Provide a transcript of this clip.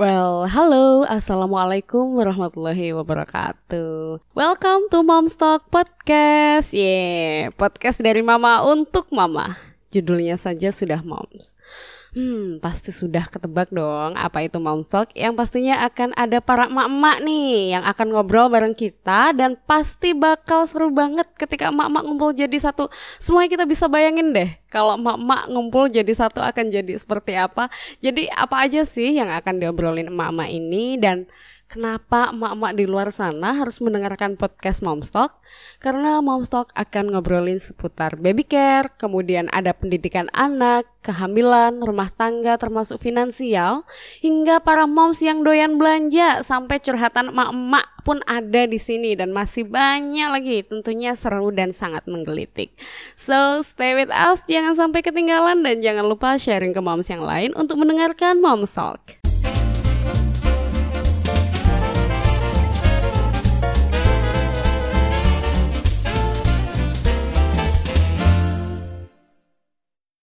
Well, halo, assalamualaikum warahmatullahi wabarakatuh. Welcome to Mom's Talk Podcast. Yeah, podcast dari Mama untuk Mama. Judulnya saja sudah Moms. Hmm, pasti sudah ketebak dong apa itu Momstock yang pastinya akan ada para emak-emak nih yang akan ngobrol bareng kita dan pasti bakal seru banget ketika emak-emak ngumpul jadi satu. Semuanya kita bisa bayangin deh kalau emak-emak ngumpul jadi satu akan jadi seperti apa. Jadi apa aja sih yang akan diobrolin emak-emak ini dan Kenapa emak-emak di luar sana harus mendengarkan podcast Momstock? Karena Momstock akan ngobrolin seputar baby care, kemudian ada pendidikan anak, kehamilan, rumah tangga termasuk finansial, hingga para moms yang doyan belanja sampai curhatan emak-emak pun ada di sini dan masih banyak lagi tentunya seru dan sangat menggelitik. So stay with us, jangan sampai ketinggalan dan jangan lupa sharing ke moms yang lain untuk mendengarkan Momstock.